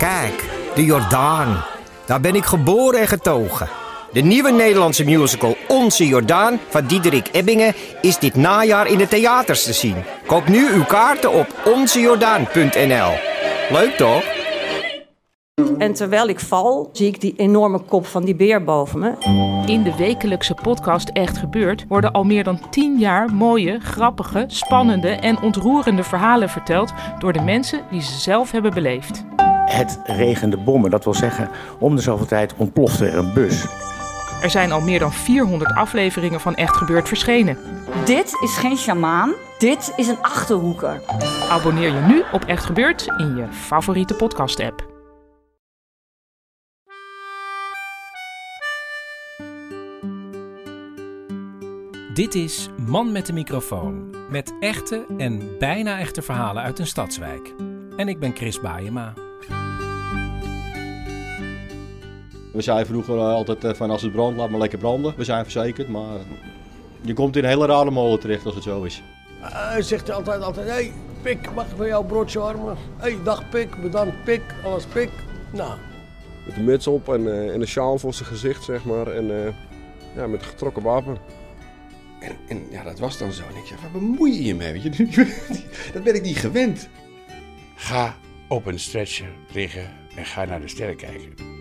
Kijk, de Jordaan. Daar ben ik geboren en getogen. De nieuwe Nederlandse musical Onze Jordaan van Diederik Ebbingen is dit najaar in de theaters te zien. Koop nu uw kaarten op onzejordaan.nl. Leuk toch? En terwijl ik val, zie ik die enorme kop van die beer boven me. In de wekelijkse podcast Echt Gebeurd worden al meer dan 10 jaar mooie, grappige, spannende en ontroerende verhalen verteld door de mensen die ze zelf hebben beleefd. Het regende bommen, dat wil zeggen, om de zoveel tijd ontplofte er een bus. Er zijn al meer dan 400 afleveringen van Echt Gebeurd verschenen. Dit is geen sjamaan, dit is een achterhoeker. Abonneer je nu op Echt Gebeurd in je favoriete podcast-app. Dit is Man met de microfoon. Met echte en bijna echte verhalen uit een stadswijk. En ik ben Chris Baayema. We zeiden vroeger eh, altijd eh, van als het brandt, laat maar lekker branden. We zijn verzekerd, maar je komt in een hele rare molen terecht als het zo is. Hij zegt altijd, altijd, hé, hey, Pik, mag ik van jou broodje warmen? Hé, hey, dag Pik, bedankt Pik, alles Pik. Nou. Met een muts op en, uh, en een sjaal voor zijn gezicht, zeg maar. En uh, ja, met een getrokken wapen. En, en, ja, dat was dan zo. En ik zeg, waar bemoei je je mee? Weet je? dat ben ik niet gewend. Ga op een stretcher liggen en ga naar de sterren kijken.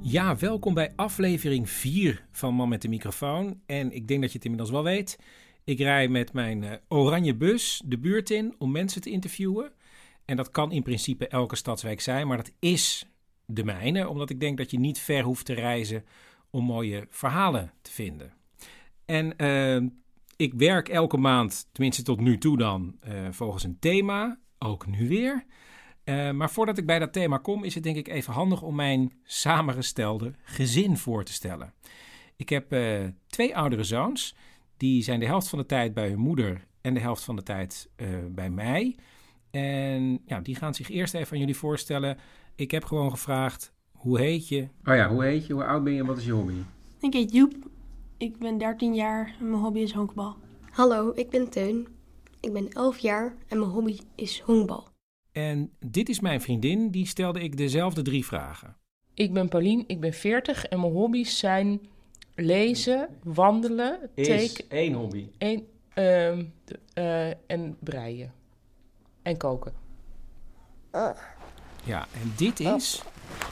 Ja, welkom bij aflevering 4 van Man met de microfoon. En ik denk dat je het inmiddels wel weet. Ik rij met mijn uh, oranje bus de buurt in om mensen te interviewen. En dat kan in principe elke stadswijk zijn, maar dat is de mijne, omdat ik denk dat je niet ver hoeft te reizen om mooie verhalen te vinden. En uh, ik werk elke maand, tenminste tot nu toe dan, uh, volgens een thema. Ook nu weer. Uh, maar voordat ik bij dat thema kom, is het denk ik even handig om mijn samengestelde gezin voor te stellen. Ik heb uh, twee oudere zoons. Die zijn de helft van de tijd bij hun moeder en de helft van de tijd uh, bij mij. En ja, die gaan zich eerst even aan jullie voorstellen. Ik heb gewoon gevraagd, hoe heet je? Oh ja, hoe heet je, hoe oud ben je en wat is je hobby? Ik heet Joep. Ik ben 13 jaar en mijn hobby is honkbal. Hallo, ik ben Teun. Ik ben 11 jaar en mijn hobby is honkbal. En dit is mijn vriendin, die stelde ik dezelfde drie vragen. Ik ben Paulien, ik ben 40 en mijn hobby's zijn lezen, wandelen, Is één hobby. Een, uh, uh, en breien. En koken. Ja, en dit is,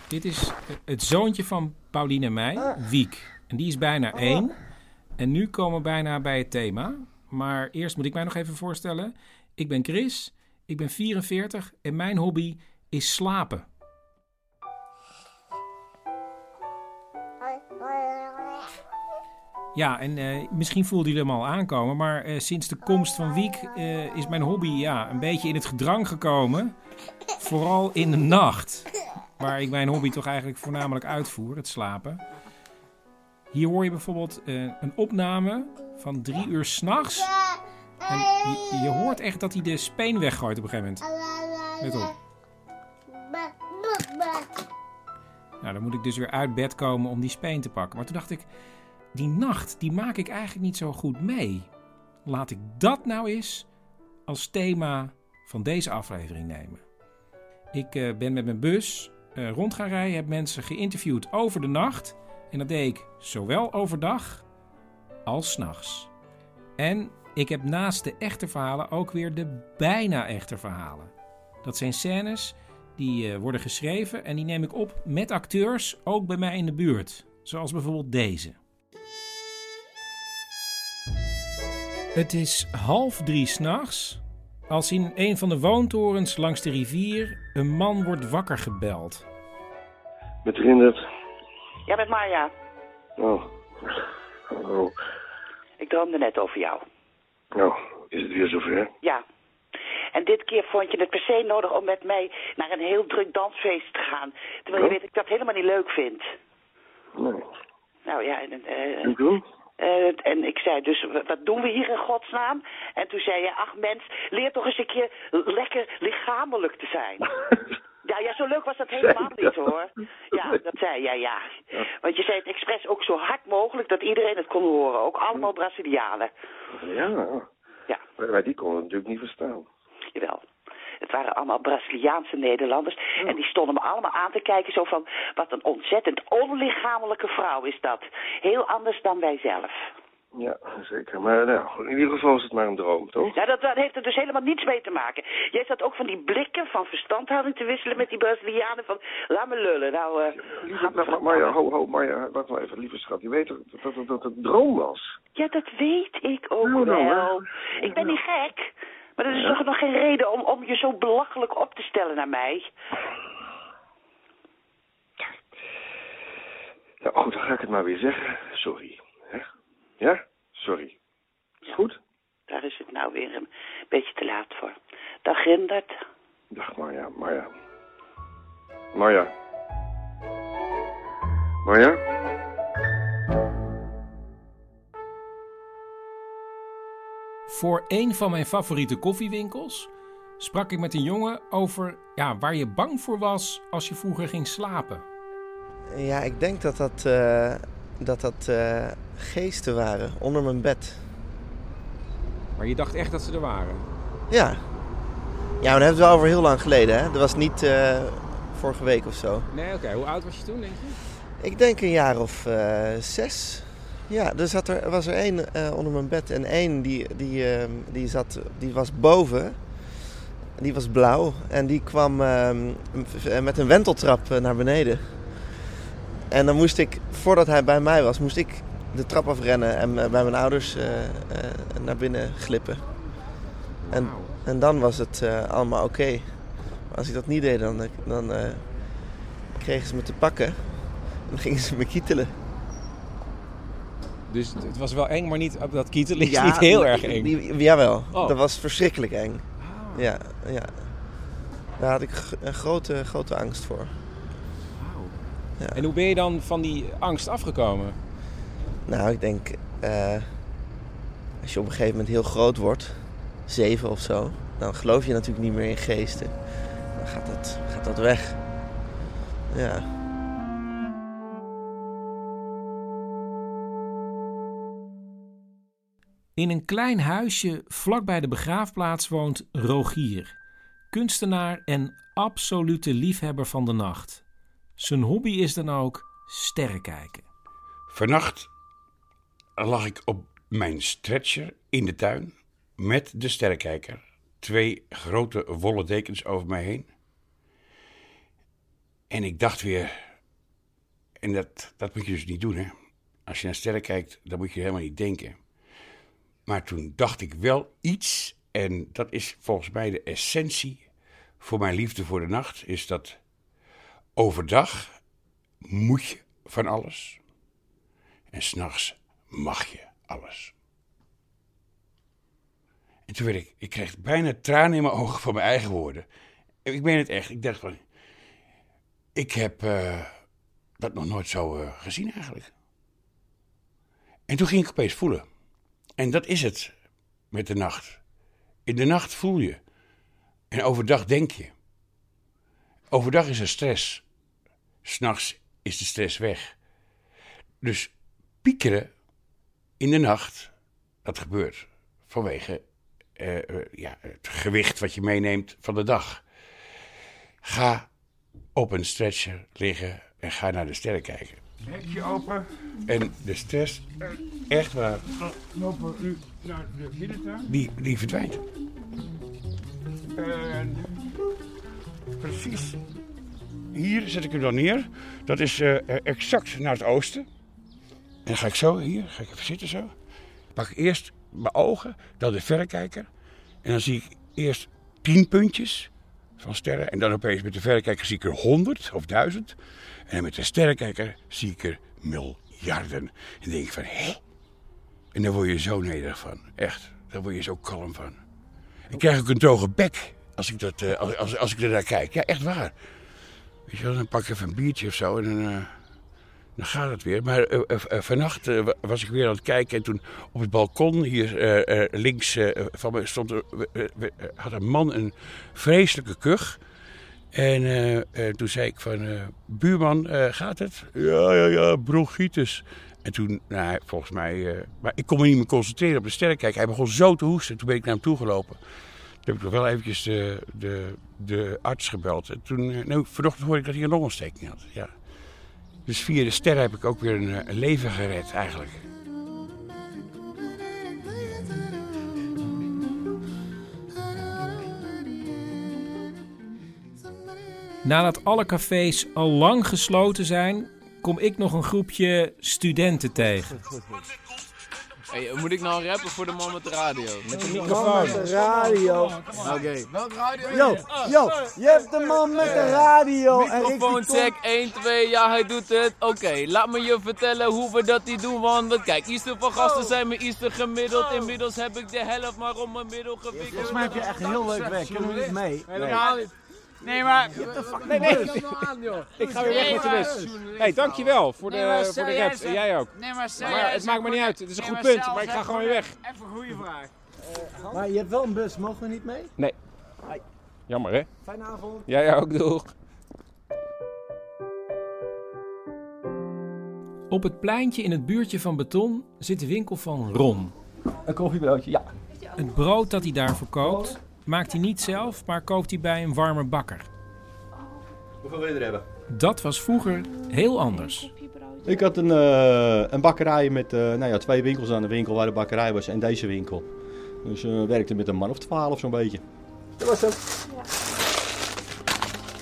dit is het zoontje van Pauline en mij, Wiek. En die is bijna één. En nu komen we bijna bij het thema. Maar eerst moet ik mij nog even voorstellen. Ik ben Chris, ik ben 44 en mijn hobby is slapen. Ja, en uh, misschien voelden jullie hem al aankomen, maar uh, sinds de komst van Wiek uh, is mijn hobby ja, een beetje in het gedrang gekomen. Vooral in de nacht, waar ik mijn hobby toch eigenlijk voornamelijk uitvoer, het slapen. Hier hoor je bijvoorbeeld een opname van drie uur s'nachts. En je, je, hoort echt dat hij de speen weggooit op een gegeven moment. Let op. Nou, dan moet ik dus weer uit bed komen om die speen te pakken. Maar toen dacht ik, die nacht, die maak ik eigenlijk niet zo goed mee. Laat ik dat nou eens als thema van deze aflevering nemen. Ik uh, ben met mijn bus uh, rond gaan rijden, heb mensen geïnterviewd over de nacht. En dat deed ik zowel overdag als s'nachts. En ik heb naast de echte verhalen ook weer de bijna echte verhalen. Dat zijn scènes die uh, worden geschreven en die neem ik op met acteurs, ook bij mij in de buurt. Zoals bijvoorbeeld deze. Het is half drie s'nachts als in een van de woontorens langs de rivier een man wordt wakker gebeld. Met Rindert. Ja, met Marja. Oh. oh. Ik droomde net over jou. Nou, is het weer zover? Ja. En dit keer vond je het per se nodig om met mij naar een heel druk dansfeest te gaan. Terwijl je weet dat ik dat helemaal niet leuk vind. Nee. Nou ja, en... Uh, en doen? Uh, en ik zei dus, wat doen we hier in godsnaam? En toen zei je, ach mens, leer toch eens een keer lekker lichamelijk te zijn. ja, ja, zo leuk was dat helemaal niet hoor. Ja, dat zei jij, ja. ja. Want je zei het expres ook zo hard mogelijk dat iedereen het kon horen. Ook allemaal Brazilianen. Ja. Ja. Maar die konden het natuurlijk niet verstaan. Jawel. Het waren allemaal Braziliaanse Nederlanders. En die stonden me allemaal aan te kijken zo van, wat een ontzettend onlichamelijke vrouw is dat. Heel anders dan wij zelf. Ja, zeker. Maar nou, in ieder geval is het maar een droom, toch? Ja, dat, dat heeft er dus helemaal niets mee te maken. Jij zat ook van die blikken van verstandhouding te wisselen met die Brazilianen van, laat me lullen. Nou, eh Lieve, maar, maar, maar ja, ho, ho, maar ja, wacht maar even, lieve schat. Je weet toch dat, dat, dat, het een droom was? Ja, dat weet ik ook Nou, wel. Ik ben niet gek. Maar dat is Ja. toch nog geen reden om, om je zo belachelijk op te stellen naar mij? Ja, goed, dan ga ik het maar weer zeggen. Sorry. Ja? Sorry. Is het goed? Daar is het nou weer een beetje te laat voor. Dag Rindert. Dag Marja, Marja. Marja. Marja? Voor een van mijn favoriete koffiewinkels sprak ik met een jongen over ja, waar je bang voor was als je vroeger ging slapen. Ja, ik denk dat dat, eh, dat, dat eh, geesten waren onder mijn bed. Maar je dacht echt dat ze er waren? Ja. Ja, maar hebben we wel over heel lang geleden, hè? Dat was niet eh, vorige week of zo. Nee, oké. Hoe oud was je toen, denk je? Ik denk een jaar of eh, zes. Ja, er zat er, was er één eh, onder mijn bed en één die, die, eh, die, zat, die was boven. Die was blauw en die kwam eh, met een wenteltrap naar beneden. En dan moest ik, voordat hij bij mij was, moest ik de trap afrennen en eh, bij mijn ouders eh, eh, naar binnen glippen. En, en dan was het allemaal oké. Maar als ik dat niet deed, dan, dan kregen ze me te pakken. En dan gingen ze me kietelen. Dus het was wel eng, maar niet, dat kietelen is niet heel erg eng. die- jawel, Oh. dat was verschrikkelijk eng. Ja, ja. Daar had ik een grote, grote angst voor. Ja. En hoe ben je dan van die angst afgekomen? Nou, ik denk, eh, als je op een gegeven moment heel groot wordt, zeven of zo, dan geloof je natuurlijk niet meer in geesten. Dan gaat dat, gaat dat weg. Ja. In een klein huisje vlakbij de begraafplaats woont Rogier, kunstenaar en absolute liefhebber van de nacht. Zijn hobby is dan ook sterren kijken. Vannacht lag ik op mijn stretcher in de tuin met de sterrenkijker. Twee grote wollen dekens over mij heen. En ik dacht weer, en dat, dat moet je dus niet doen hè. Als je naar sterren kijkt, dan moet je helemaal niet denken. Maar toen dacht ik wel iets, en dat is volgens mij de essentie voor mijn liefde voor de nacht, is dat overdag moet je van alles. En s'nachts mag je alles. En toen werd ik, ik kreeg bijna tranen in mijn ogen van mijn eigen woorden. En ik meen het echt. Ik dacht van, ik heb eh, dat nog nooit zo eh, gezien eigenlijk. En toen ging ik opeens voelen. En dat is het met de nacht. In de nacht voel je. En overdag denk je. Overdag is er stress. S'nachts is de stress weg. Dus piekeren in de nacht, dat gebeurt vanwege eh, eh, ja, het gewicht wat je meeneemt van de dag. Ga op een stretcher liggen en ga naar de sterren kijken. Hekje open. En de stress, echt waar, lopen nu naar de binnentuin. Die, die verdwijnt. En precies hier zet ik hem dan neer. Dat is eh, exact naar het oosten. En dan ga ik zo, hier, ga ik even zitten zo. Pak ik eerst mijn ogen, dan de verrekijker. En dan zie ik eerst tien puntjes van sterren. En dan opeens met de verrekijker zie ik er honderd of duizend. En met de sterrenkijker zie ik er miljarden. En denk ik van, hé? En dan word je zo nederig van. Echt, daar word je zo kalm van. Ik krijg ook een droge bek als ik, dat, eh, als, als, als ik er naar kijk. Ja, echt waar. Weet je wel, dan pak ik even een biertje of zo en dan, eh, dan gaat het weer. Maar eh, eh, eh, vannacht wa- was ik weer aan het kijken en toen op het balkon hier links van me stond er, had een man een vreselijke kuch. En toen zei ik van, buurman, gaat het? Ja, ja, ja, bronchitis. En toen, nou, volgens mij, maar ik kon me niet meer concentreren op de sterrenkijk. Hij begon zo te hoesten. Toen ben ik naar hem toe gelopen. Toen heb ik nog wel eventjes de, de, de arts gebeld. En toen, nou, vanochtend hoorde ik dat hij een longontsteking had. Ja. Dus via de ster heb ik ook weer een, eh, een leven gered eigenlijk. Nadat alle cafés al lang gesloten zijn, kom ik nog een groepje studenten tegen. Hey, moet ik nou rappen voor de man met de radio? Met de microfoon. Met de radio. Oké. Welke radio? Yo, yo, je hebt de man met de radio. Microfoon check 1, 2, ja hij doet het. Oké, laat me je vertellen hoe we dat die doen. Want kijk, Easter van gasten zijn me Easter gemiddeld. Inmiddels heb ik de helft maar om mijn middel gewikkeld. Volgens mij heb je echt een heel leuk werk. Kunnen we niet mee? Helemaal niet. Nee, maar... Nee, nee. Ik ga weer weg met de bus. hey, dankjewel voor de, Nee, voor de jij rap. En jij ook. Nee, maar het maakt me niet uit. Het is een Nee, goed punt, maar ik ga gewoon weer weg. Even een goede vraag. Maar je hebt wel een bus, mogen we niet mee? Nee. Jammer, hè? Fijne avond. Jij ook, doeg. Op het pleintje in het buurtje van Beton zit de winkel van Ron. Een koffiebroodje, ja. Het brood dat hij daar verkoopt, maakt hij niet zelf, maar koopt hij bij een warme bakker. Hoeveel wil je er hebben? Dat was vroeger heel anders. Ik had een, eh, een bakkerij met eh, nou ja, twee winkels aan de winkel waar de bakkerij was en deze winkel. Dus eh werkte met een man of twaalf zo'n beetje. Dat was het.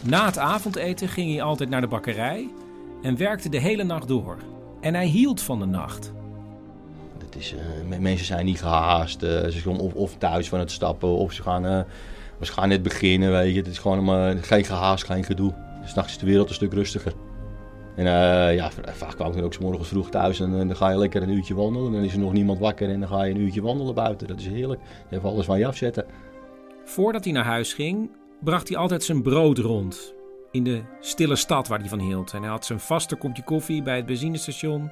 Na het avondeten ging hij altijd naar de bakkerij en werkte de hele nacht door. En hij hield van de nacht. Eh, me- mensen zijn niet gehaast. eh, ze komen of, of thuis van het stappen of ze gaan, eh, ze gaan net beginnen. Weet je. Het is gewoon maar, geen gehaast, geen gedoe. S'nachts is de wereld een stuk rustiger. En ja, vaak kwam ik dan ook 's morgens vroeg thuis en, eh, dan ga je lekker een uurtje wandelen. En dan is er nog niemand wakker en dan ga je een uurtje wandelen buiten. Dat is heerlijk. Even alles van je afzetten. Voordat hij naar huis ging, bracht hij altijd zijn brood rond. In de stille stad waar hij van hield. En hij had zijn vaste kopje koffie bij het benzinestation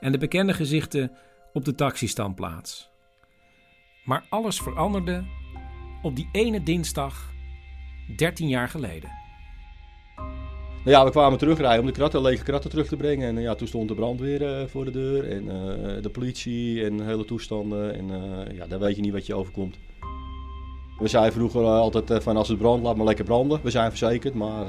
en de bekende gezichten op de taxistandplaats. Maar alles veranderde op die ene dinsdag 13 jaar geleden. Nou ja, we kwamen terugrijden om de kratten, lege kratten terug te brengen. En eh, ja, toen stond de brandweer eh, voor de deur en eh, de politie en hele toestanden. En ja, dan weet je niet wat je overkomt. We zeiden vroeger altijd van als het brandt, laat maar lekker branden. We zijn verzekerd, maar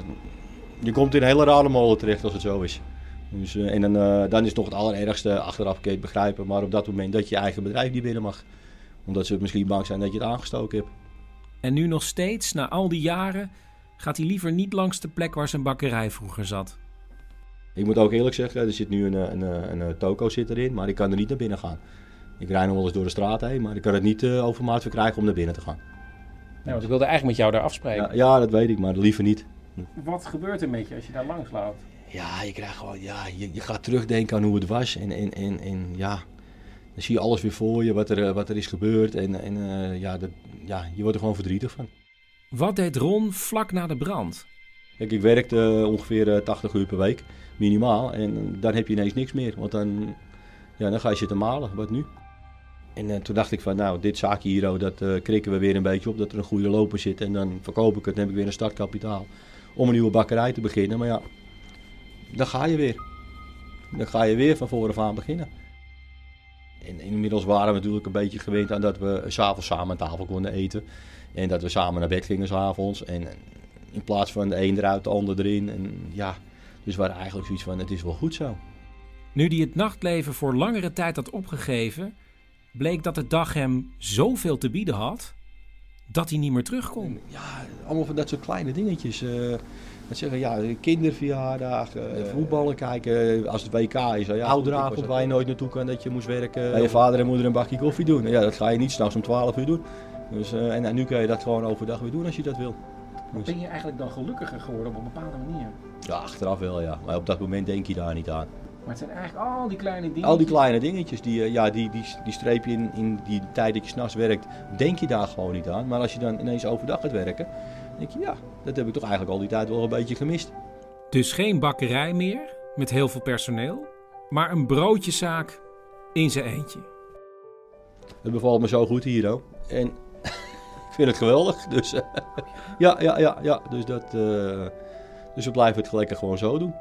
je komt in hele rare molen terecht als het zo is. Dus, eh, en dan, eh, dan is het nog het allerergste, achteraf kun je het begrijpen, maar op dat moment dat je eigen bedrijf niet binnen mag. Omdat ze misschien bang zijn dat je het aangestoken hebt. En nu nog steeds, na al die jaren, gaat hij liever niet langs de plek waar zijn bakkerij vroeger zat. Ik moet ook eerlijk zeggen, er zit nu een, eh, een, een, een, toko zit erin, maar ik kan er niet naar binnen gaan. Ik rijd nog wel eens door de straat heen, maar ik kan het niet eh, over maat verkrijgen om naar binnen te gaan. Nou, want ik wilde eigenlijk met jou daar afspreken. Ja, ja, dat weet ik, maar liever niet. Wat gebeurt er met je als je daar langs loopt? Ja, je krijgt gewoon, ja, je, je gaat terugdenken aan hoe het was. En, en, en, en ja, dan zie je alles weer voor je, wat er, eh, wat er is gebeurd. En, en eh, ja, dat, ja, je wordt er gewoon verdrietig van. Wat deed Ron vlak na de brand? Kijk, ik werkte eh, ongeveer eh, 80 uur per week, minimaal. En dan heb je ineens niks meer, want dan, ja, dan ga je zitten malen. Wat nu? En toen dacht ik van, nou, dit zaakje hier, oh, dat krikken we weer een beetje op. Dat er een goede loper zit. En dan verkoop ik het, dan heb ik weer een startkapitaal. Om een nieuwe bakkerij te beginnen. Maar ja, dan ga je weer. Dan ga je weer van voren aan beginnen. En inmiddels waren we natuurlijk een beetje gewend aan dat we s'avonds samen aan tafel konden eten. En dat we samen naar bed gingen s'avonds. En in plaats van de een eruit, de ander erin. En ja, dus we waren eigenlijk zoiets van, het is wel goed zo. Nu hij het nachtleven voor langere tijd had opgegeven, bleek dat de dag hem zoveel te bieden had dat hij niet meer terug kon. Ja, allemaal van dat soort kleine dingetjes. eh dat zeggen, ja, kinderverjaardag, voetballen kijken. Als het WK is, ja, ouderavond waar je nooit naartoe kan, dat je moest werken. Bij je vader en moeder een bakje koffie doen. Ja, dat ga je niet s'nachts om 12 uur doen. Dus, eh, en, nu kun je dat gewoon overdag weer doen als je dat wil. Dus, Ben je eigenlijk dan gelukkiger geworden op een bepaalde manier? ja, achteraf wel, ja. Maar op dat moment denk je daar niet aan. Maar het zijn eigenlijk al die kleine dingen. Al die kleine dingetjes, die, eh, ja, die, die, die streep je in, in die tijd dat je s'nachts werkt, denk je daar gewoon niet aan. Maar als je dan ineens overdag gaat werken, denk je, ja, dat heb ik toch eigenlijk al die tijd wel een beetje gemist. Dus geen bakkerij meer met heel veel personeel, maar een broodjeszaak in zijn eentje. Het bevalt me zo goed hier, hoor. En ik vind het geweldig. Dus eh, ja, ja, ja, ja. Dus, dat, eh, dus we blijven het lekker gewoon zo doen.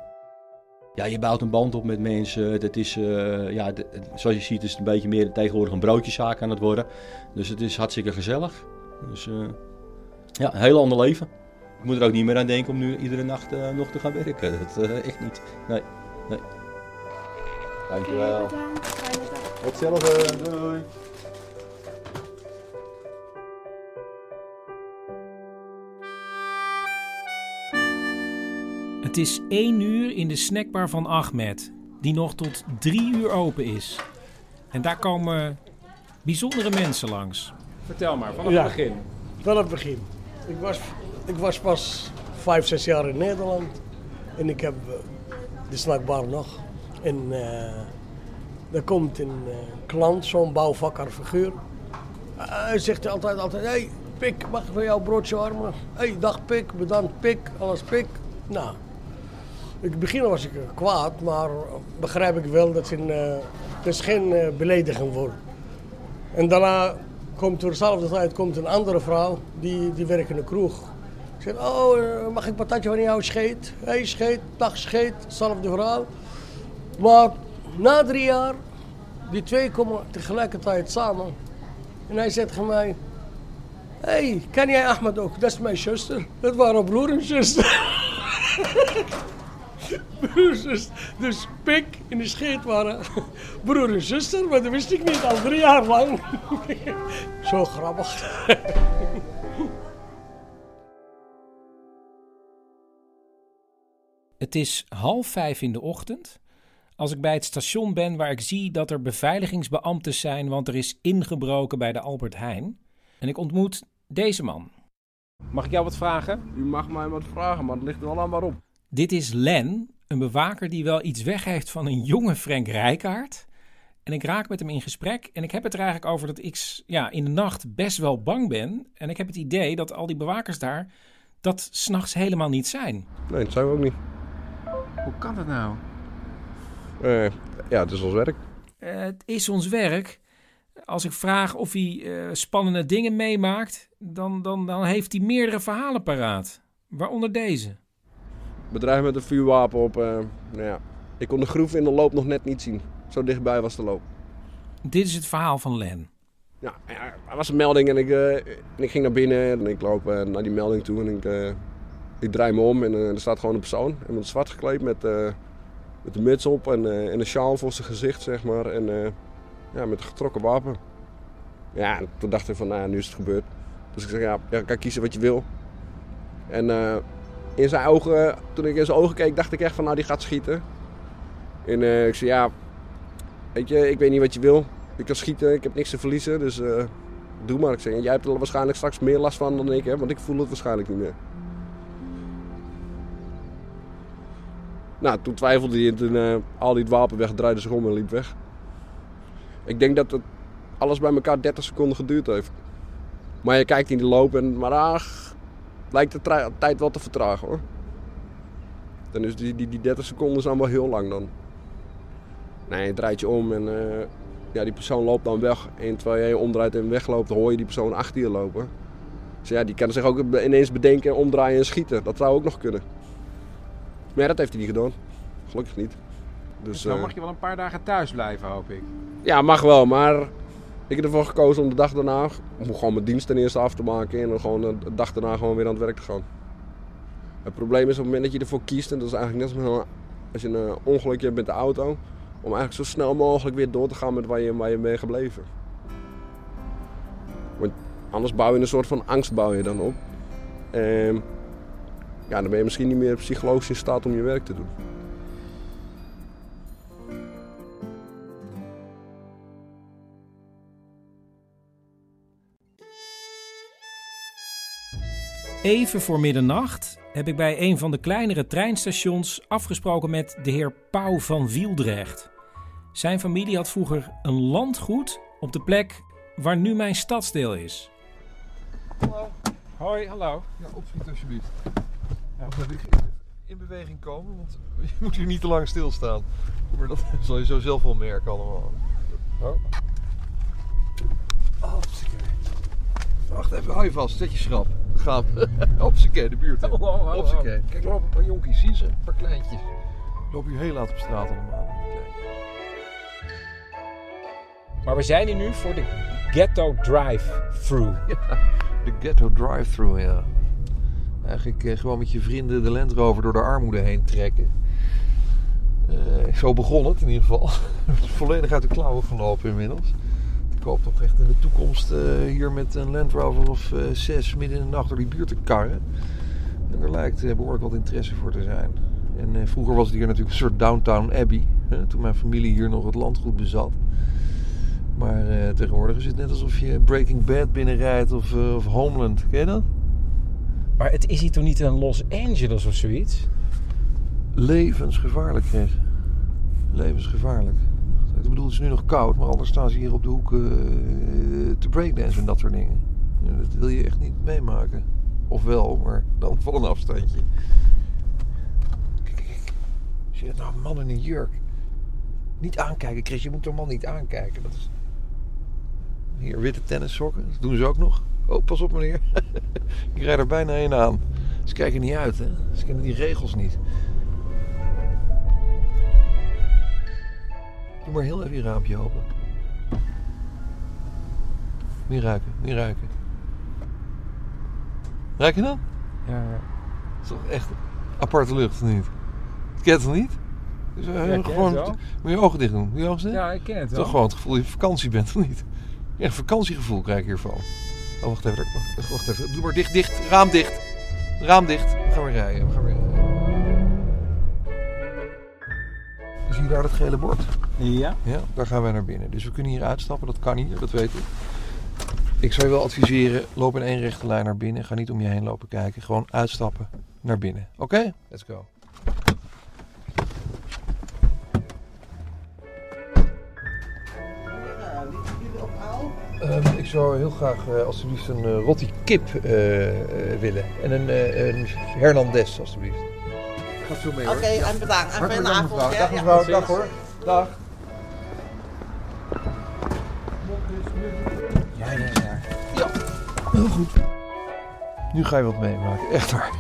Ja, je bouwt een band op met mensen. Het is, eh, ja, de- zoals je ziet is het een beetje meer tegenwoordig een broodjeszaak aan het worden. Dus het is hartstikke gezellig. Dus Ja, een heel ander leven. Ik moet er ook niet meer aan denken om nu iedere nacht eh, nog te gaan werken. Dat eh, echt niet. Nee, nee. Dankjewel. Hetzelfde. Doei. Het is één uur in de snackbar van Ahmed, die nog tot drie uur open is. En daar komen bijzondere mensen langs. Vertel maar, vanaf Ja. het begin. Vanaf het begin. Ik was, ik was pas vijf, zes jaar in Nederland. En ik heb eh, de snackbar nog. En eh er komt een eh, klant, zo'n bouwvakker figuur. Eh, Hij zegt altijd, altijd, hey, Pik, mag ik van jou broodje warmen? hey, dag Pik, bedankt Pik, alles Pik. Nou, in het begin was ik kwaad, maar begrijp ik wel dat het, eh, het is geen belediging wordt. En daarna komt er dezelfde tijd komt een andere vrouw, die, die werkt in de kroeg. Ik zeg, oh, eh, mag ik patatje van jou scheet? Hey, scheet, dag scheet, hetzelfde verhaal. Maar na drie jaar, die twee komen tegelijkertijd samen. En hij zegt tegen mij, hé, hey, ken jij Ahmed ook? Dat is mijn zuster. Dat waren broer en. broer en zuster. Dus Pik en de scheet waren broer en zuster, maar dat wist ik niet al drie jaar lang. Zo grappig. Het is half vijf in de ochtend. Als ik bij het station ben waar ik zie dat er beveiligingsbeambten zijn, want er is ingebroken bij de Albert Heijn. En ik ontmoet deze man. Mag ik jou wat vragen? U mag mij wat vragen, maar het ligt er wel aan waarom. Dit is Len, een bewaker die wel iets weg heeft van een jonge Frank Rijkaard. En ik raak met hem in gesprek en ik heb het er eigenlijk over dat ik ja, in de nacht best wel bang ben. En ik heb het idee dat al die bewakers daar dat s'nachts helemaal niet zijn. Nee, dat zijn we ook niet. Hoe kan dat nou? Eh, ja, het is ons werk. Eh, het is ons werk. Als ik vraag of hij eh, spannende dingen meemaakt, dan, dan, dan heeft hij meerdere verhalen paraat. Waaronder deze. Bedrijf met een vuurwapen op. eh, nou ja, ik kon de groef in de loop nog net niet zien. Zo dichtbij was de loop. Dit is het verhaal van Len. Ja, er was een melding en ik, eh, en ik ging naar binnen en ik loop eh, naar die melding toe en ik, ik draai me om en er staat gewoon een persoon. En met zwart gekleed met, met een muts op en, en een sjaal voor zijn gezicht, zeg maar. En ja, met een getrokken wapen. Ja, en toen dacht ik van, nou nu is het gebeurd. Dus ik zeg, ja, ja kan kiezen wat je wil. En in zijn ogen, toen ik in zijn ogen keek, dacht ik echt van, nou, die gaat schieten. En eh, ik zei, ja, weet je, ik weet niet wat je wil. Ik kan schieten, ik heb niks te verliezen, dus eh, doe maar. Ik zeg, jij hebt er waarschijnlijk straks meer last van dan ik heb, want ik voel het waarschijnlijk niet meer. Nou, toen twijfelde hij en toen uh, haalde hij het wapen weg, draaide zich om en liep weg. Ik denk dat het alles bij elkaar 30 seconden geduurd heeft. Maar je kijkt in de loop en, maar ach, lijkt de tijd wel te vertragen hoor. Dan is die, die, die 30 seconden zijn wel heel lang dan. Nee, je draait je om en eh, ja, die persoon loopt dan weg. En terwijl jij je omdraait en wegloopt, hoor je die persoon achter je lopen. Dus ja, die kan zich ook ineens bedenken, omdraaien en schieten. Dat zou ook nog kunnen. Maar ja, dat heeft hij niet gedaan. Gelukkig niet. Dus, dan eh, mag je wel een paar dagen thuis blijven, hoop ik. ja, mag wel, maar ik heb ervoor gekozen om de dag daarna om gewoon mijn dienst ten af te maken en dan gewoon de dag daarna gewoon weer aan het werk te gaan. Het probleem is op het moment dat je ervoor kiest, en dat is eigenlijk net als als je een ongeluk hebt met de auto, om eigenlijk zo snel mogelijk weer door te gaan met waar je, waar je bent gebleven. Want anders bouw je een soort van angst bouw je dan op. En ja, dan ben je misschien niet meer psychologisch in staat om je werk te doen. Even voor middernacht heb ik bij een van de kleinere treinstations afgesproken met de heer Pauw van Wieldrecht. Zijn familie had vroeger een landgoed op de plek waar nu mijn stadsdeel is. Hallo. Hoi, hallo. Ja, opschiet alsjeblieft. Ja, in beweging komen, want je moet hier niet te lang stilstaan. Maar dat zal je zo zelf wel merken allemaal. Oh. Hopsakee. Wacht even, hou je vast, zet je schrap. Gaan we. Hopsakee, de buurt. Oh, oh, oh, Hopsakee. oh. Kijk, er lopen een paar jonkies, zie je ze? Een paar kleintjes. Lopen hier heel laat op straat allemaal. Maar we zijn hier nu voor de Ghetto Drive-Thru. Ja, De Ghetto Drive-Thru, ja. Eigenlijk eh, gewoon met je vrienden de Land Rover door de armoede heen trekken. Eh, zo begon het in ieder geval. Volledig uit de klauwen gelopen inmiddels. Ik hoop toch echt in de toekomst eh, hier met een Land Rover of eh, zes midden in de nacht door die buurt te karren. En er lijkt eh, behoorlijk wat interesse voor te zijn. En vroeger was het hier natuurlijk een soort Downtown Abbey. Hè, toen mijn familie hier nog het landgoed bezat. Maar tegenwoordig is het net alsof je Breaking Bad binnenrijdt of, of Homeland. Ken je dat? Maar het is hier toch niet een Los Angeles of zoiets? Levensgevaarlijk, Chris. Levensgevaarlijk. Ik bedoel, het is nu nog koud, maar anders staan ze hier op de hoek eh, te breakdansen en dat soort dingen. Dat wil je echt niet meemaken. Of wel, maar dan van een afstandje. Kijk, kijk. Zie je nou, man in een jurk. Niet aankijken, Chris. Je moet een man niet aankijken. Dat is... Hier, witte tennissokken. Dat doen ze ook nog. Oh, pas op meneer. Ik rijd er bijna een aan. Ze kijken niet uit, hè. Ze kennen die regels niet. Doe maar heel even je raampje open. Niet ruiken, niet ruiken. Ruik je dan? Ja, ja. Dat is toch echt aparte lucht, niet? Het kent het niet? Dus, eh, Ja, ik ken het gewoon, wel. moet je ogen dicht doen. Moet je ogen dicht? Ja, ik ken het wel. Toch gewoon het gevoel dat je op vakantie bent, of niet? Ja, een vakantiegevoel krijg ik hiervan. Oh, wacht even. Wacht, wacht even. Doe maar dicht, dicht. Raam dicht. Raam dicht. We gaan weer rijden. We gaan weer Zie je daar dat gele bord? Ja. Ja, daar gaan wij naar binnen. Dus we kunnen hier uitstappen. Dat kan hier, dat weet ik. Ik zou je wel adviseren, loop in één rechte lijn naar binnen. Ga niet om je heen lopen kijken. Gewoon uitstappen naar binnen. Oké? Let's go. Ehm, ik zou heel graag eh, alsjeblieft een eh, rotti kip eh, willen. En een, eh, een Hernandez, alsjeblieft. Gaat zo mee hoor. Oké, en bedankt. En Hartelijk fijne dank, avond, mevrouw. Dag mevrouw, dag hoor. Dag. Ja, ja, ja. Ja, heel goed. Nu ga je wat meemaken, echt waar.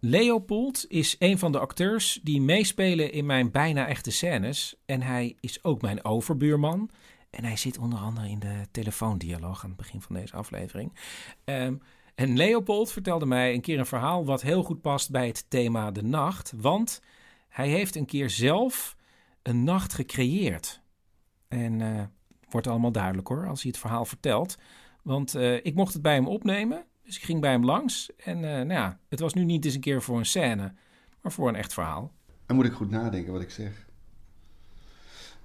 Leopold is een van de acteurs die meespelen in mijn bijna echte scènes. En hij is ook mijn overbuurman. En hij zit onder andere in de telefoondialoog aan het begin van deze aflevering. Ehm, en Leopold vertelde mij een keer een verhaal wat heel goed past bij het thema de nacht. Want hij heeft een keer zelf een nacht gecreëerd. En eh wordt allemaal duidelijk hoor, als hij het verhaal vertelt. Want eh, ik mocht het bij hem opnemen. Dus ik ging bij hem langs. En eh, nou ja, het was nu niet eens een keer voor een scène, maar voor een echt verhaal. Dan moet ik goed nadenken wat ik zeg.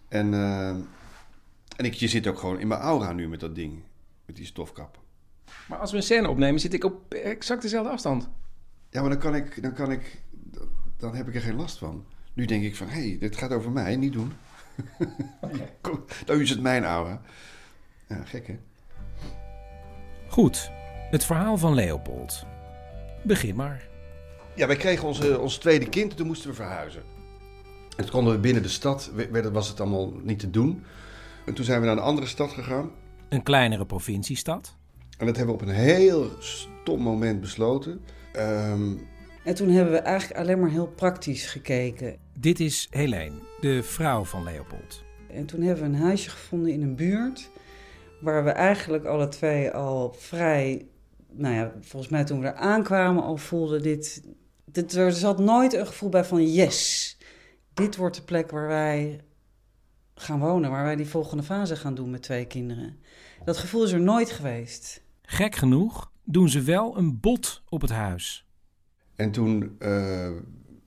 En, en ik, je zit ook gewoon in mijn aura nu met dat ding. Met die stofkap. Maar als we een scène opnemen, zit ik op exact dezelfde afstand. Ja, maar dan kan ik, dan kan ik, dan heb ik er geen last van. Nu denk ik van, hé, hey, dit gaat over mij, niet doen. Kom, Dan is het mijn aura. Ja, gek hè? Goed, het verhaal van Leopold. Begin maar. Ja, wij kregen onze, ons tweede kind en toen moesten we verhuizen. En toen konden we binnen de stad, werd- was het allemaal niet te doen. En toen zijn we naar een andere stad gegaan. Een kleinere provinciestad. En dat hebben we op een heel stom moment besloten. Ehm, En toen hebben we eigenlijk alleen maar heel praktisch gekeken. Dit is Helene, de vrouw van Leopold. En toen hebben we een huisje gevonden in een buurt. Waar we eigenlijk alle twee al vrij. Nou ja, volgens mij toen we er aankwamen al voelden dit. dit er zat nooit een gevoel bij van yes. Dit wordt de plek waar wij gaan wonen. Waar wij die volgende fase gaan doen met twee kinderen. Dat gevoel is er nooit geweest. Gek genoeg doen ze wel een bod op het huis. En toen eh,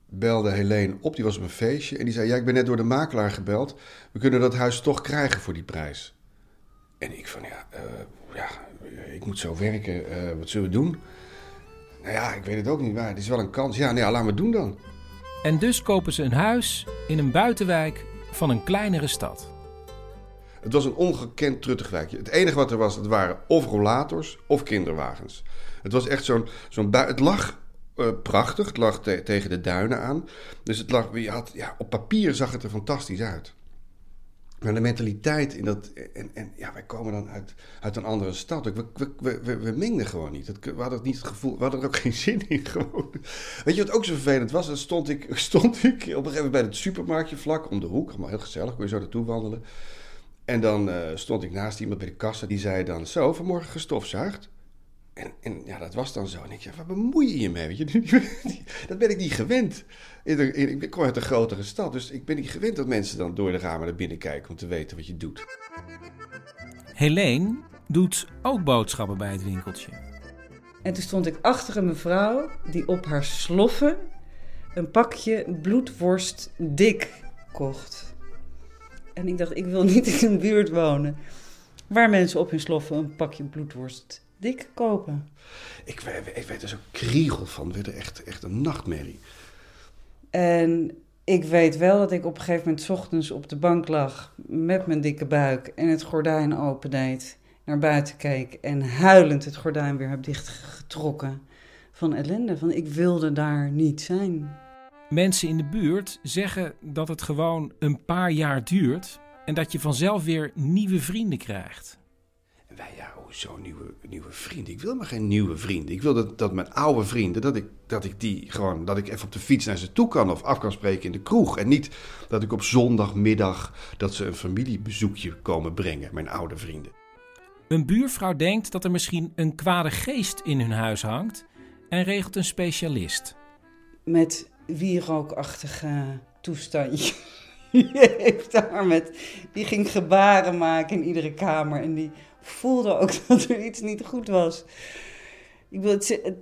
belde Helene op, die was op een feestje. En die zei, ja, ik ben net door de makelaar gebeld. We kunnen dat huis toch krijgen voor die prijs. En ik van, ja, eh, ja ik moet zo werken. eh, wat zullen we doen? Nou ja, ik weet het ook niet waar. Het is wel een kans. Ja, nou ja, laten we het doen dan. En dus kopen ze een huis in een buitenwijk van een kleinere stad. Het was een ongekend truttig wijkje. Het enige wat er was, het waren of rollators of kinderwagens. Het was echt zo'n... zo'n het lag eh, prachtig, het lag te- tegen de duinen aan. Dus het lag... Je had, ja, op papier zag het er fantastisch uit. Maar de mentaliteit in dat... En, en ja, wij komen dan uit, uit een andere stad. We, we, we, we, we mengden gewoon niet. We hadden het niet het gevoel... We hadden er ook geen zin in gewoon. Weet je wat ook zo vervelend was? Dan stond ik, stond ik op een gegeven moment bij het supermarktje vlak om de hoek. Allemaal heel gezellig, kon je zo naartoe wandelen. En dan eh, stond ik naast iemand bij de kassa. Die zei dan, zo, vanmorgen gestofzuigd. En, en ja, dat was dan zo. En ik dacht, waar bemoei je je mee? Weet je? dat ben ik niet gewend. In de- in- ik kom uit een grotere stad, dus ik ben niet gewend dat mensen dan door de ramen naar binnen kijken om te weten wat je doet. Helene doet ook boodschappen bij het winkeltje. En toen stond ik achter een mevrouw die op haar sloffen een pakje bloedworst dik kocht. En ik dacht, ik wil niet in een buurt wonen waar mensen op hun sloffen een pakje bloedworst dik kopen. Ik, ik werd er zo kriegel van. Werd er echt, echt een nachtmerrie. En ik weet wel dat ik op een gegeven moment 's ochtends op de bank lag met mijn dikke buik en het gordijn opendeed, naar buiten keek en huilend het gordijn weer heb dichtgetrokken van ellende. Van ik wilde daar niet zijn. Mensen in de buurt zeggen dat het gewoon een paar jaar duurt en dat je vanzelf weer nieuwe vrienden krijgt. En wij, ja, hoezo nieuwe, nieuwe vrienden? Ik wil maar geen nieuwe vrienden. Ik wil dat, dat mijn oude vrienden, dat ik, dat ik die gewoon, dat ik even op de fiets naar ze toe kan of af kan spreken in de kroeg. En niet dat ik op zondagmiddag, dat ze een familiebezoekje komen brengen, mijn oude vrienden. Een buurvrouw denkt dat er misschien een kwade geest in hun huis hangt en regelt een specialist. Met wierookachtige toestandje. Die heeft daar met, die ging gebaren maken in iedere kamer en die voelde ook dat er iets niet goed was. Ik wil het, het-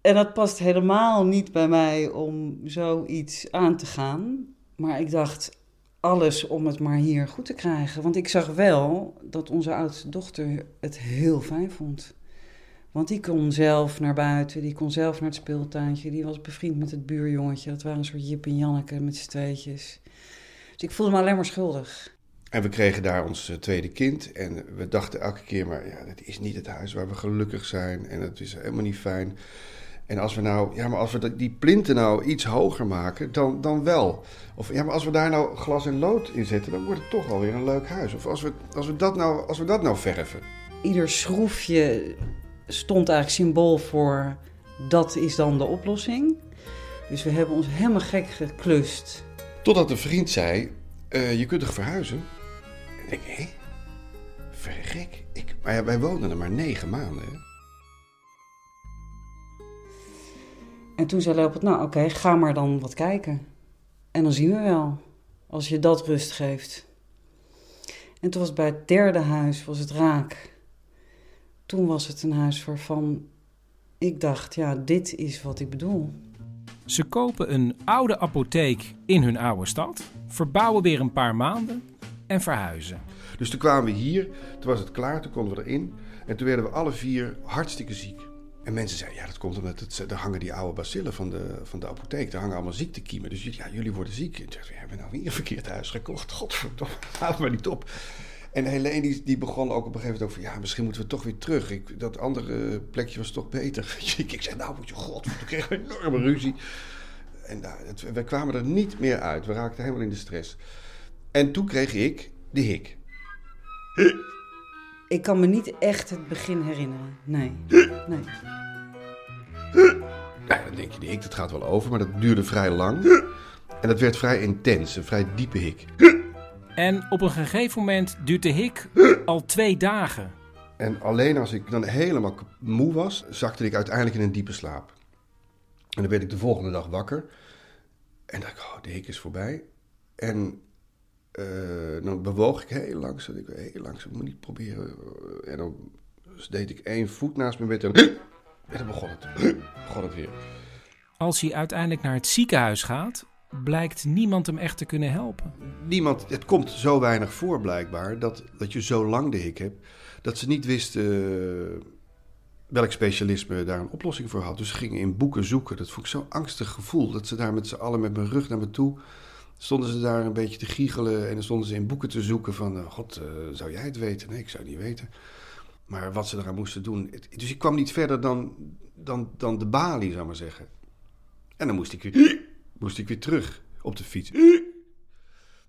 en dat past helemaal niet bij mij om zoiets aan te gaan. Maar ik dacht, alles om het maar hier goed te krijgen. Want ik zag wel dat onze oudste dochter het heel fijn vond. Want die kon zelf naar buiten, die kon zelf naar het speeltuintje. Die was bevriend met het buurjongetje. Dat waren een soort Jip en Janneke met z'n tweetjes. Dus ik voelde me alleen maar schuldig. En we kregen daar ons eh, tweede kind. En we dachten elke keer maar, ja, het is niet het huis waar we gelukkig zijn. En het is helemaal niet fijn. En als we nou, ja, maar als we dat- die plinten nou iets hoger maken, dan, dan wel. Of ja, maar als we daar nou glas en lood in zetten, dan wordt het toch alweer een leuk huis. Of als we, als we, dat, nou, als we dat nou verven. Ieder schroefje stond eigenlijk symbool voor dat is dan de oplossing. Dus we hebben ons helemaal gek geklust. Totdat een vriend zei, eh, je kunt toch verhuizen? En ik denk, hé, verrek. Ik, maar ja, wij woonden er maar negen maanden. Hè? En toen zei Leopold, nou oké, ga maar dan wat kijken. En dan zien we wel, als je dat rust geeft. En toen was bij het derde huis, was het raak. Toen was het een huis waarvan ik dacht, ja, dit is wat ik bedoel. Ze kopen een oude apotheek in hun oude stad, verbouwen weer een paar maanden en verhuizen. Dus toen kwamen we hier, toen was het klaar, toen konden we erin. En toen werden we alle vier hartstikke ziek. En mensen zeiden, ja, dat komt omdat het, er hangen die oude bacillen van de, van de apotheek. Daar hangen allemaal ziektekiemen. Dus ja, jullie worden ziek. En toen hebben we nou weer een verkeerd huis gekocht? Godverdomme, haal maar niet op. En Helene die, die begon ook op een gegeven moment over... ja, misschien moeten we toch weer terug. Ik, dat andere plekje was toch beter. ik, ik zei, nou moet je god, we kregen een enorme ruzie. En nou, het- we kwamen er niet meer uit. We raakten helemaal in de stress. En toen kreeg ik de hik. Ik kan me niet echt het begin herinneren. Nee. nee. Nou, dan denk je, de hik, dat gaat wel over, maar dat duurde vrij lang. En dat werd vrij intens, een vrij diepe hik. En op een gegeven moment duurt de hik al twee dagen. En alleen als ik dan helemaal moe was, zakte ik uiteindelijk in een diepe slaap. En dan werd ik de volgende dag wakker. En dacht ik, oh, de hik is voorbij. En eh, dan bewoog ik heel langzaam. Ik heel langzaam, moet niet proberen. En dan deed ik één voet naast mijn bed en, en dan begon het. begon het weer. Als hij uiteindelijk naar het ziekenhuis gaat, blijkt niemand hem echt te kunnen helpen. niemand, het komt zo weinig voor blijkbaar, dat, dat je zo lang de hik hebt, dat ze niet wisten eh, welk specialisme daar een oplossing voor had. Dus ze gingen in boeken zoeken. Dat vond ik zo'n angstig gevoel, dat ze daar met z'n allen met mijn rug naar me toe, stonden ze daar een beetje te giechelen en dan stonden ze in boeken te zoeken van, eh, god, eh, zou jij het weten? Nee, ik zou het niet weten. Maar wat ze eraan moesten doen. Dus ik kwam niet verder dan, dan, dan de balie, zou ik maar zeggen. En dan moest ik moest ik weer terug op de fiets.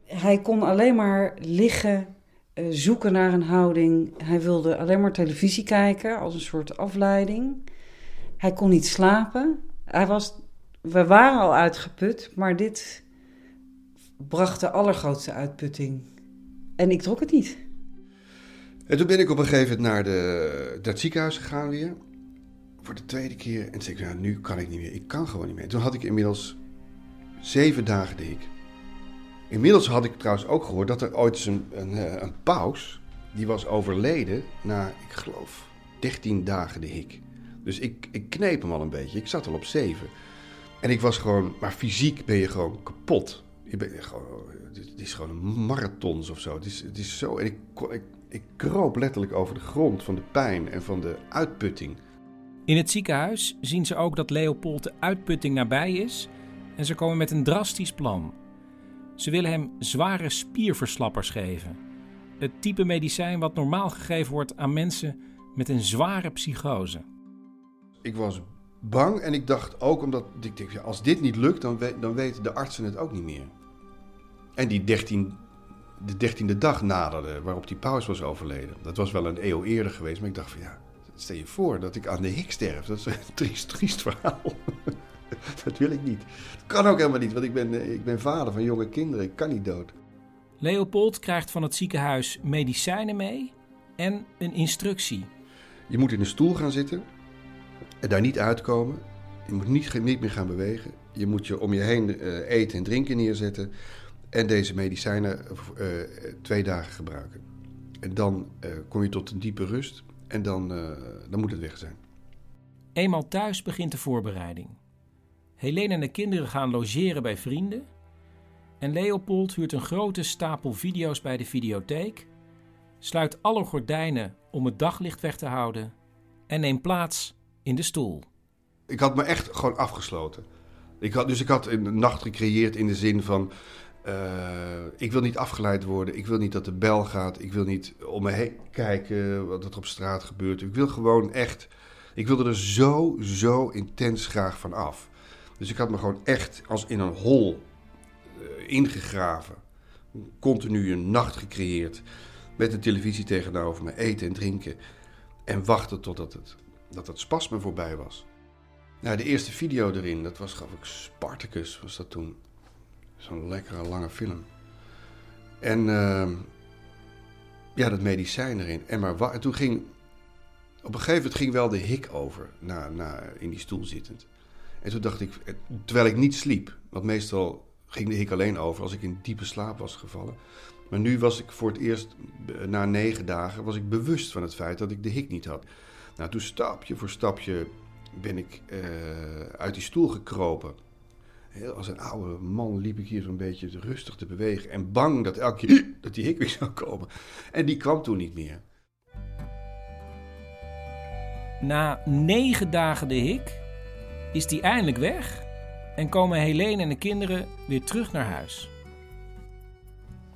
Hij kon alleen maar liggen, eh, zoeken naar een houding. Hij wilde alleen maar televisie kijken als een soort afleiding. Hij kon niet slapen. Hij was, we waren al uitgeput, maar dit bracht de allergrootste uitputting. En ik trok het niet. En toen ben ik op een gegeven moment naar, de, naar het ziekenhuis gegaan weer. Voor de tweede keer. En toen zei ik, nou, nu kan ik niet meer. Ik kan gewoon niet meer. Toen had ik inmiddels zeven dagen de hik. Inmiddels had ik trouwens ook gehoord dat er ooit een, een, eh, een paus... die was overleden na, ik geloof, 13 dagen de hik. Dus ik, ik kneep hem al een beetje. Ik zat al op zeven. En ik was gewoon... Maar fysiek ben je gewoon kapot. Je bent gewoon, het is gewoon een marathon of zo. Het is, het is zo... En ik, ik, ik kroop letterlijk over de grond van de pijn en van de uitputting. In het ziekenhuis zien ze ook dat Leopold de uitputting nabij is en ze komen met een drastisch plan. Ze willen hem zware spierverslappers geven. Het type medicijn wat normaal gegeven wordt aan mensen met een zware psychose. Ik was bang en ik dacht ook omdat ik ja, als dit niet lukt, dan, dan weten de artsen het ook niet meer. En die 13, de dertiende dag naderde waarop die paus was overleden. Dat was wel een eeuw eerder geweest, maar ik dacht van ja, stel je voor dat ik aan de hik sterf. Dat is een triest, triest verhaal. dat wil ik niet. Dat kan ook helemaal niet, want ik ben, eh, ik ben vader van jonge kinderen. Ik kan niet dood. Leopold krijgt van het ziekenhuis medicijnen mee en een instructie. Je moet in een stoel gaan zitten en daar niet uitkomen. Je moet niet, niet meer gaan bewegen. Je moet je om je heen eh, eten en drinken neerzetten. En deze medicijnen eh, twee dagen gebruiken. En dan kom je tot een diepe rust en dan, dan moet het weg zijn. Eenmaal thuis begint de voorbereiding. Helene en de kinderen gaan logeren bij vrienden. En Leopold huurt een grote stapel video's bij de videotheek, sluit alle gordijnen om het daglicht weg te houden en neemt plaats in de stoel. Ik had me echt gewoon afgesloten. Ik had, dus ik had een nacht gecreëerd in de zin van... eh, ik wil niet afgeleid worden. Ik wil niet dat de bel gaat. Ik wil niet om me heen kijken wat er op straat gebeurt. Ik wil gewoon echt... Ik wilde er zo, zo intens graag van af. Dus ik had me gewoon echt als in een hol eh, ingegraven. Continu een nacht gecreëerd. Met de televisie tegenover me. Eten en drinken. En wachten totdat het, dat het spasme voorbij was. Nou, de eerste video erin, dat was geloof ik Spartacus, was dat toen. Zo'n lekkere lange film. En ehm, ja, dat medicijn erin. En maar en toen ging, op een gegeven moment ging wel de hik over, na, na, in die stoel zittend. En toen dacht ik, eh, terwijl ik niet sliep, want meestal ging de hik alleen over als ik in diepe slaap was gevallen. Maar nu was ik voor het eerst, eh, na negen dagen, was ik bewust van het feit dat ik de hik niet had. Nou, toen stapje voor stapje ben ik eh, uit die stoel gekropen. Als een oude man liep ik hier zo'n beetje rustig te bewegen. En bang dat elke keer dat die hik weer zou komen. En die kwam toen niet meer. Na negen dagen de hik is die eindelijk weg en komen Helene en de kinderen weer terug naar huis.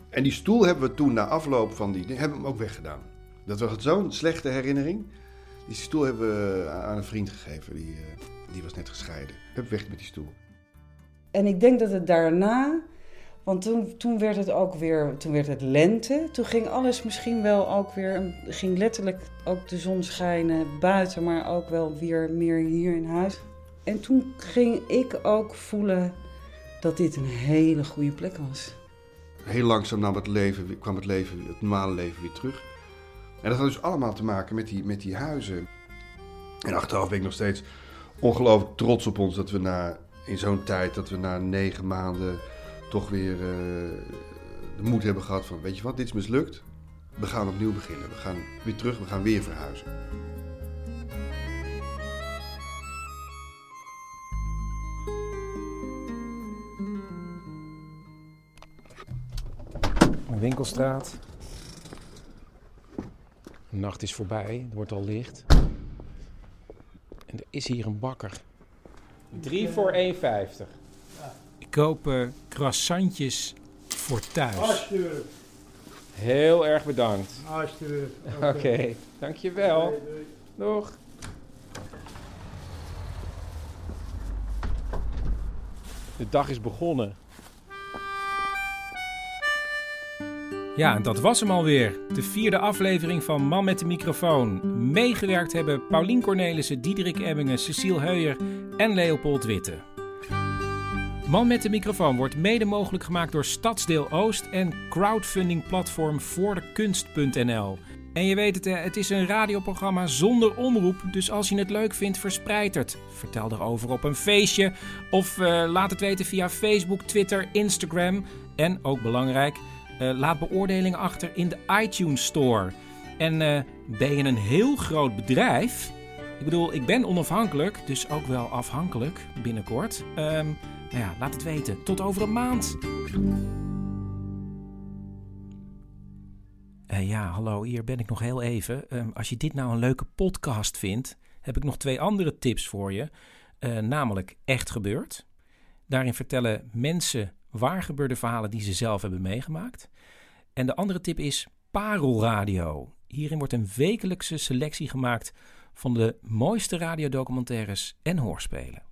En die stoel hebben we toen na afloop van die... hebben we hem ook weggedaan. Dat was zo'n slechte herinnering. Die stoel hebben we aan een vriend gegeven. Die, eh, die was net gescheiden. Heb weg met die stoel. En ik denk dat het daarna, want toen, toen werd het ook weer, toen werd het lente. Toen ging alles misschien wel ook weer, ging letterlijk ook de zon schijnen buiten, maar ook wel weer meer hier in huis. En toen ging ik ook voelen dat dit een hele goede plek was. Heel langzaam nam het leven, kwam het, leven, het normale leven weer terug. En dat had dus allemaal te maken met die, met die huizen. En achteraf ben ik nog steeds ongelooflijk trots op ons dat we na, in zo'n tijd, dat we na negen maanden toch weer eh, de moed hebben gehad van, weet je wat, dit is mislukt. We gaan opnieuw beginnen. We gaan weer terug, we gaan weer verhuizen. Winkelstraat. De nacht is voorbij, het wordt al licht. En er is hier een bakker. 3 voor 1,50. Ik koop eh, croissantjes voor thuis. Alsjeblieft. Heel erg bedankt. Alsjeblieft. Oké, dankjewel. Doeg. De dag is begonnen. Ja, en dat was hem alweer. De vierde aflevering van Man met de microfoon. Meegewerkt hebben Paulien Cornelissen, Diederik Ebbingen, Cecile Heuyer en Leopold Witte. Man met de microfoon wordt mede mogelijk gemaakt door Stadsdeel Oost en crowdfundingplatform voordekunst.nl. En je weet het, hè, het is een radioprogramma zonder omroep. Dus als je het leuk vindt, verspreid het. Vertel erover op een feestje. Of eh, laat het weten via Facebook, Twitter, Instagram. En ook belangrijk, eh, laat beoordelingen achter in de iTunes Store. En eh, ben je een heel groot bedrijf? Ik bedoel, ik ben onafhankelijk, dus ook wel afhankelijk binnenkort. Ehm, nou ja, laat het weten. Tot over een maand. Eh, ja, hallo, hier ben ik nog heel even. Ehm, als je dit nou een leuke podcast vindt, heb ik nog twee andere tips voor je. Eh, namelijk Echt Gebeurd. Daarin vertellen mensen waar gebeurde verhalen die ze zelf hebben meegemaakt. En de andere tip is Parelradio. Hierin wordt een wekelijkse selectie gemaakt van de mooiste radiodocumentaires en hoorspelen.